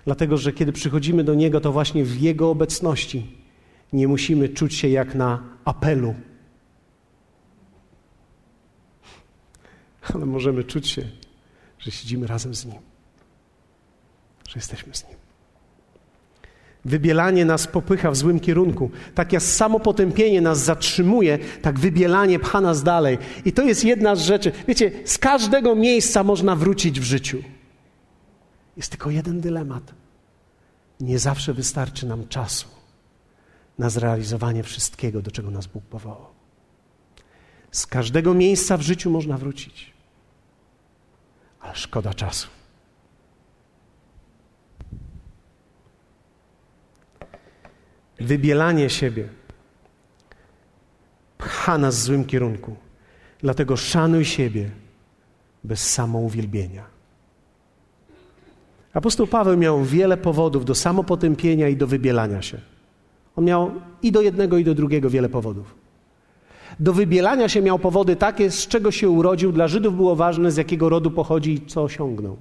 dlatego że kiedy przychodzimy do Niego, to właśnie w Jego obecności nie musimy czuć się jak na apelu ale możemy czuć się, że siedzimy razem z Nim, że jesteśmy z Nim. Wybielanie nas popycha w złym kierunku. Tak jak samo potępienie nas zatrzymuje, tak wybielanie pcha nas dalej. I to jest jedna z rzeczy. Wiecie, z każdego miejsca można wrócić w życiu. Jest tylko jeden dylemat. Nie zawsze wystarczy nam czasu na zrealizowanie wszystkiego, do czego nas Bóg powołał. Z każdego miejsca w życiu można wrócić ale szkoda czasu. Wybielanie siebie pcha nas w złym kierunku. Dlatego szanuj siebie bez samouwielbienia. Apostoł Paweł miał wiele powodów do samopotępienia i do wybielania się. On miał i do jednego, i do drugiego wiele powodów. Do wybielania się miał powody takie, z czego się urodził. Dla Żydów było ważne, z jakiego rodu pochodzi i co osiągnął.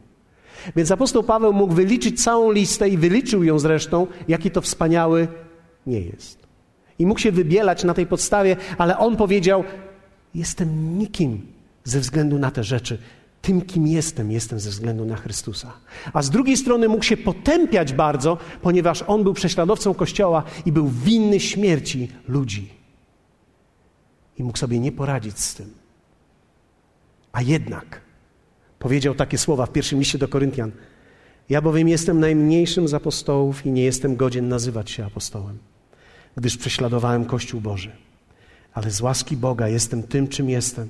Więc apostoł Paweł mógł wyliczyć całą listę i wyliczył ją zresztą, jaki to wspaniały nie jest. I mógł się wybielać na tej podstawie, ale on powiedział: Jestem nikim ze względu na te rzeczy. Tym, kim jestem, jestem ze względu na Chrystusa. A z drugiej strony mógł się potępiać bardzo, ponieważ on był prześladowcą Kościoła i był winny śmierci ludzi i mógł sobie nie poradzić z tym. A jednak powiedział takie słowa w pierwszym liście do Koryntian: Ja bowiem jestem najmniejszym z apostołów i nie jestem godzien nazywać się apostołem, gdyż prześladowałem Kościół Boży. Ale z łaski Boga jestem tym, czym jestem.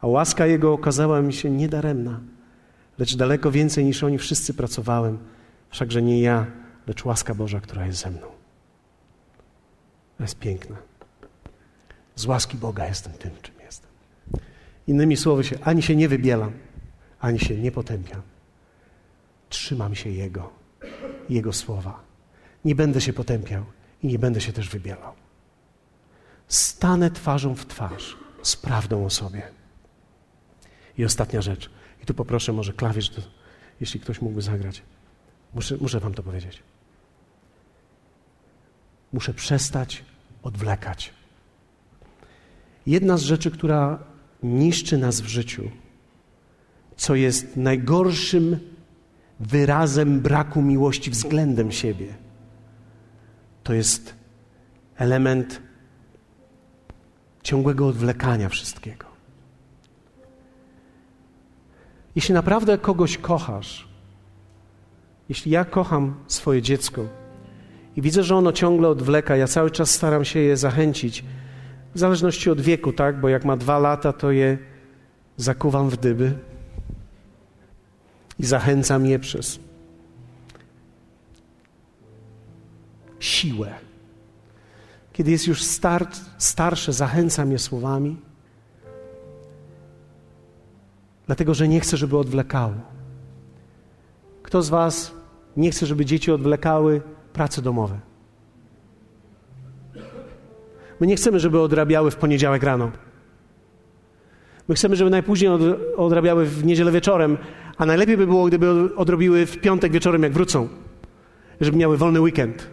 A łaska Jego okazała mi się niedaremna, lecz daleko więcej niż oni wszyscy pracowałem, wszakże nie ja, lecz łaska Boża, która jest ze mną. To jest piękne. Z łaski Boga jestem tym, czym jestem. Innymi słowy, się, ani się nie wybielam, ani się nie potępiam. Trzymam się Jego, Jego słowa. Nie będę się potępiał i nie będę się też wybielał. Stanę twarzą w twarz z prawdą o sobie. I ostatnia rzecz. I tu poproszę może klawisz, jeśli ktoś mógłby zagrać. Muszę, muszę wam to powiedzieć. Muszę przestać odwlekać. Jedna z rzeczy, która niszczy nas w życiu, co jest najgorszym wyrazem braku miłości względem siebie, to jest element ciągłego odwlekania wszystkiego. Jeśli naprawdę kogoś kochasz, jeśli ja kocham swoje dziecko i widzę, że ono ciągle odwleka, ja cały czas staram się je zachęcić, w zależności od wieku, tak? Bo jak ma dwa lata, to je zakuwam w dyby i zachęcam je przez siłę. Kiedy jest już star, starsze, zachęcam je słowami, dlatego że nie chcę, żeby odwlekało. Kto z Was nie chce, żeby dzieci odwlekały prace domowe? My nie chcemy, żeby odrabiały w poniedziałek rano. My chcemy, żeby najpóźniej odrabiały w niedzielę wieczorem, a najlepiej by było, gdyby odrobiły w piątek wieczorem, jak wrócą, żeby miały wolny weekend.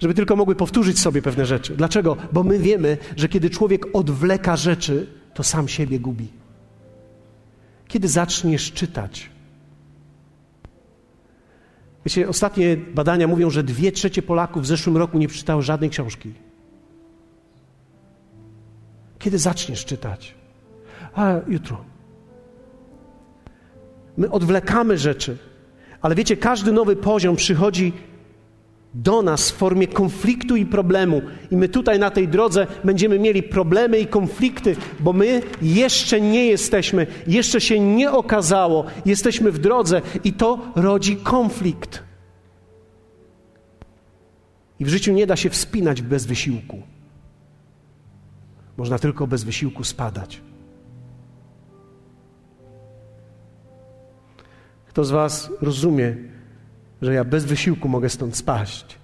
Żeby tylko mogły powtórzyć sobie pewne rzeczy. Dlaczego? Bo my wiemy, że kiedy człowiek odwleka rzeczy, to sam siebie gubi. Kiedy zaczniesz czytać? Wiecie, ostatnie badania mówią, że dwie trzecie Polaków w zeszłym roku nie przeczytało żadnej książki. Kiedy zaczniesz czytać? A jutro. My odwlekamy rzeczy, ale wiecie, każdy nowy poziom przychodzi do nas w formie konfliktu i problemu. I my tutaj na tej drodze będziemy mieli problemy i konflikty, bo my jeszcze nie jesteśmy, jeszcze się nie okazało, jesteśmy w drodze i to rodzi konflikt. I w życiu nie da się wspinać bez wysiłku. Można tylko bez wysiłku spadać. Kto z Was rozumie, że ja bez wysiłku mogę stąd spaść,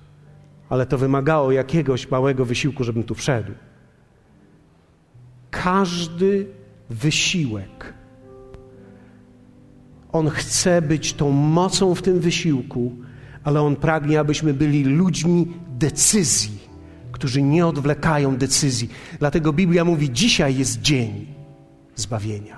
ale to wymagało jakiegoś małego wysiłku, żebym tu wszedł. Każdy wysiłek, on chce być tą mocą w tym wysiłku, ale on pragnie, abyśmy byli ludźmi decyzji, którzy nie odwlekają decyzji. Dlatego Biblia mówi: dzisiaj jest dzień zbawienia.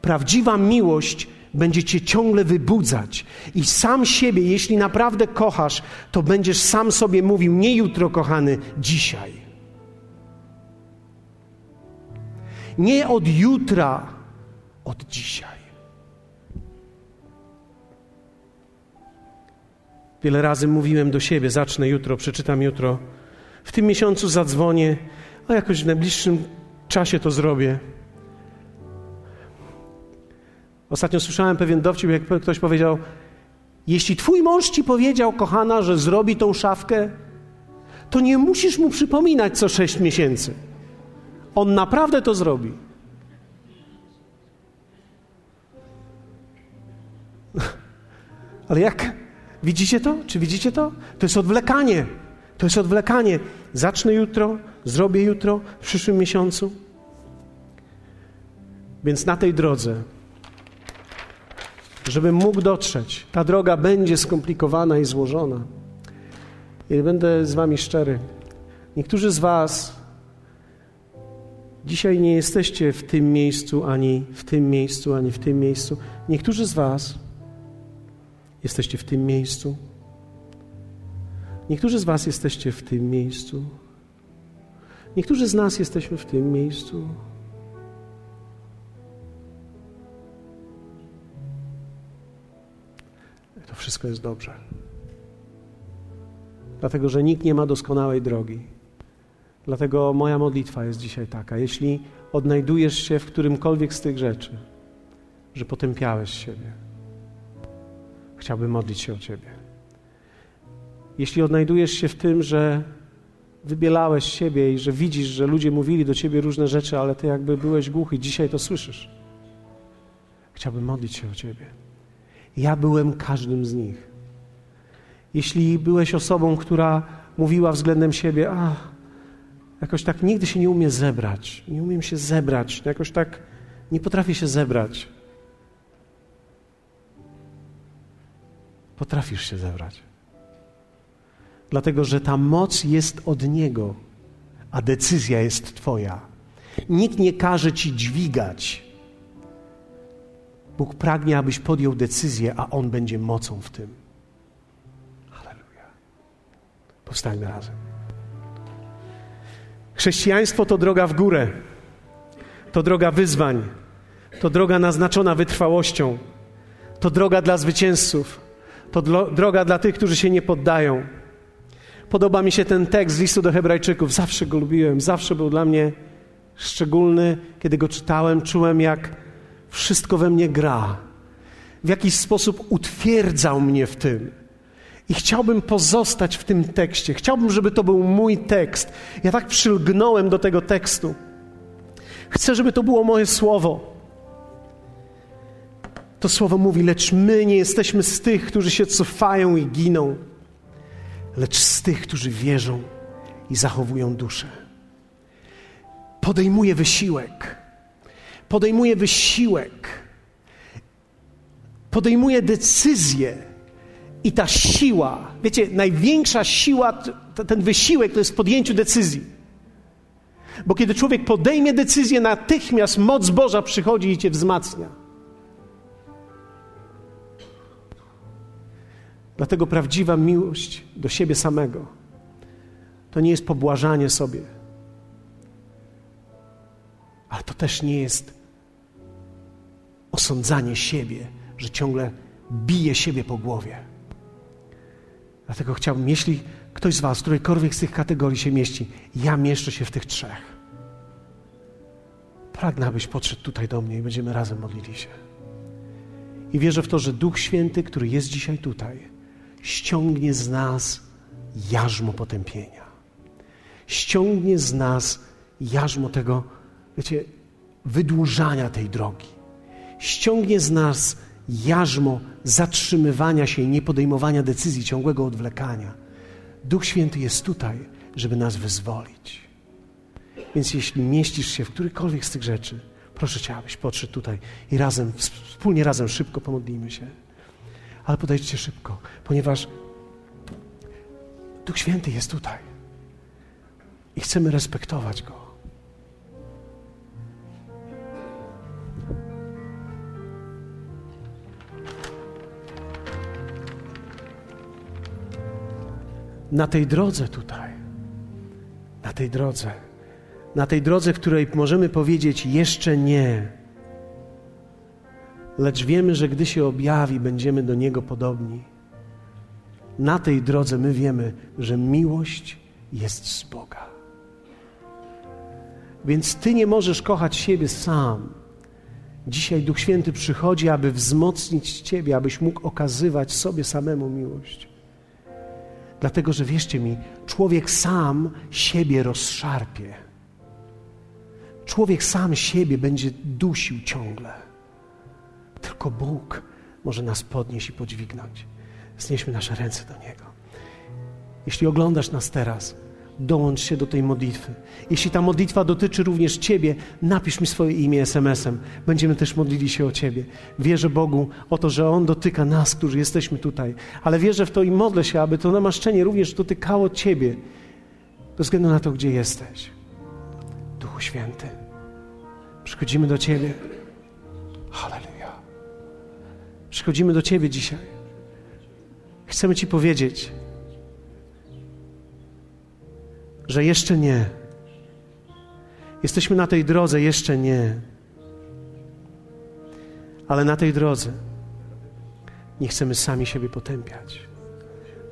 Prawdziwa miłość będzie cię ciągle wybudzać. I sam siebie, jeśli naprawdę kochasz, to będziesz sam sobie mówił: Nie jutro, kochany, dzisiaj. Nie od jutra, od dzisiaj. Wiele razy mówiłem do siebie: Zacznę jutro, przeczytam jutro. W tym miesiącu zadzwonię, a jakoś w najbliższym czasie to zrobię. Ostatnio słyszałem pewien dowcip, jak ktoś powiedział: Jeśli twój mąż ci powiedział, kochana, że zrobi tą szafkę, to nie musisz mu przypominać co sześć miesięcy. On naprawdę to zrobi. (laughs) Ale jak? Widzicie to? Czy widzicie to? To jest odwlekanie. To jest odwlekanie. Zacznę jutro, zrobię jutro, w przyszłym miesiącu. Więc na tej drodze żebym mógł dotrzeć. Ta droga będzie skomplikowana i złożona. I będę z Wami szczery. Niektórzy z Was dzisiaj nie jesteście w tym miejscu, ani w tym miejscu, ani w tym miejscu. Niektórzy z Was jesteście w tym miejscu. Niektórzy z Was jesteście w tym miejscu. Niektórzy z nas jesteśmy w tym miejscu. Wszystko jest dobrze. Dlatego, że nikt nie ma doskonałej drogi. Dlatego moja modlitwa jest dzisiaj taka: jeśli odnajdujesz się w którymkolwiek z tych rzeczy, że potępiałeś siebie, chciałbym modlić się o Ciebie. Jeśli odnajdujesz się w tym, że wybielałeś siebie i że widzisz, że ludzie mówili do Ciebie różne rzeczy, ale Ty jakby byłeś głuchy, dzisiaj to słyszysz, chciałbym modlić się o Ciebie. Ja byłem każdym z nich. Jeśli byłeś osobą, która mówiła względem siebie, a jakoś tak nigdy się nie umie zebrać, nie umiem się zebrać, jakoś tak nie potrafię się zebrać. potrafisz się zebrać. Dlatego, że ta moc jest od Niego, a decyzja jest Twoja. Nikt nie każe Ci dźwigać. Bóg pragnie, abyś podjął decyzję, a On będzie mocą w tym. Halleluja. Powstańmy razem. Chrześcijaństwo to droga w górę, to droga wyzwań, to droga naznaczona wytrwałością, to droga dla zwycięzców, to droga dla tych, którzy się nie poddają. Podoba mi się ten tekst z listu do Hebrajczyków. Zawsze go lubiłem, zawsze był dla mnie szczególny. Kiedy go czytałem, czułem, jak wszystko we mnie gra. W jakiś sposób utwierdzał mnie w tym. I chciałbym pozostać w tym tekście. Chciałbym, żeby to był mój tekst. Ja tak przylgnąłem do tego tekstu. Chcę, żeby to było moje słowo. To słowo mówi: Lecz my nie jesteśmy z tych, którzy się cofają i giną, lecz z tych, którzy wierzą i zachowują duszę. Podejmuje wysiłek. Podejmuje wysiłek. Podejmuje decyzję. I ta siła, wiecie, największa siła, ten wysiłek to jest w podjęciu decyzji. Bo kiedy człowiek podejmie decyzję, natychmiast moc Boża przychodzi i cię wzmacnia. Dlatego prawdziwa miłość do siebie samego to nie jest pobłażanie sobie, ale to też nie jest osądzanie siebie, że ciągle bije siebie po głowie. Dlatego chciałbym, jeśli ktoś z Was którejkolwiek z tych kategorii się mieści, ja mieszczę się w tych trzech. Pragnę, abyś podszedł tutaj do mnie i będziemy razem modlili się. I wierzę w to, że Duch Święty, który jest dzisiaj tutaj, ściągnie z nas jarzmo potępienia. Ściągnie z nas jarzmo tego, wiecie, wydłużania tej drogi. Ściągnie z nas jarzmo zatrzymywania się i niepodejmowania decyzji, ciągłego odwlekania. Duch Święty jest tutaj, żeby nas wyzwolić. Więc jeśli mieścisz się w którykolwiek z tych rzeczy, proszę Cię, abyś podszedł tutaj i razem, wspólnie razem szybko pomodlimy się ale podejdźcie szybko, ponieważ Duch Święty jest tutaj i chcemy respektować Go. Na tej drodze tutaj, na tej drodze, na tej drodze, w której możemy powiedzieć jeszcze nie lecz wiemy, że gdy się objawi, będziemy do Niego podobni. Na tej drodze my wiemy, że miłość jest z Boga. Więc Ty nie możesz kochać siebie sam. Dzisiaj Duch Święty przychodzi, aby wzmocnić Ciebie, abyś mógł okazywać sobie samemu miłość. Dlatego, że wierzcie mi, człowiek sam siebie rozszarpie. Człowiek sam siebie będzie dusił ciągle. Tylko Bóg może nas podnieść i podźwignąć. Znieśmy nasze ręce do Niego. Jeśli oglądasz nas teraz, dołącz się do tej modlitwy. Jeśli ta modlitwa dotyczy również Ciebie, napisz mi swoje imię SMS-em. Będziemy też modlili się o Ciebie. Wierzę Bogu o to, że On dotyka nas, którzy jesteśmy tutaj, ale wierzę w to i modlę się, aby to namaszczenie również dotykało Ciebie, bez względu na to, gdzie jesteś. Duchu Święty, przychodzimy do Ciebie. Hallelujah. Przychodzimy do Ciebie dzisiaj. Chcemy Ci powiedzieć, że jeszcze nie. Jesteśmy na tej drodze, jeszcze nie. Ale na tej drodze nie chcemy sami siebie potępiać,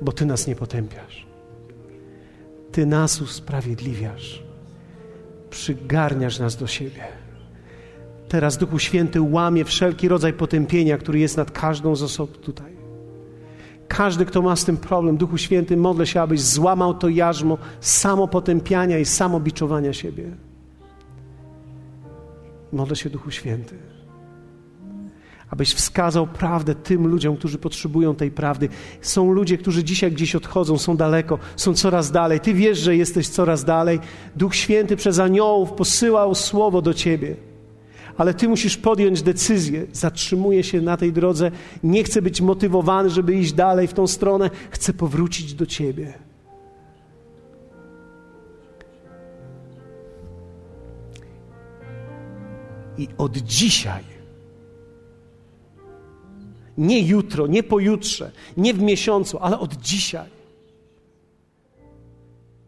bo Ty nas nie potępiasz. Ty nas usprawiedliwiasz, przygarniasz nas do siebie. Teraz Duchu Święty łamie wszelki rodzaj potępienia, który jest nad każdą z osób tutaj. Każdy, kto ma z tym problem, Duchu Święty, modlę się, abyś złamał to jarzmo samopotępiania i samobiczowania siebie. Modlę się, Duchu Święty, abyś wskazał prawdę tym ludziom, którzy potrzebują tej prawdy. Są ludzie, którzy dzisiaj gdzieś odchodzą, są daleko, są coraz dalej. Ty wiesz, że jesteś coraz dalej. Duch Święty przez aniołów posyłał słowo do ciebie ale Ty musisz podjąć decyzję. Zatrzymuję się na tej drodze, nie chcę być motywowany, żeby iść dalej w tą stronę, chcę powrócić do Ciebie. I od dzisiaj, nie jutro, nie pojutrze, nie w miesiącu, ale od dzisiaj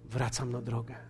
wracam na drogę.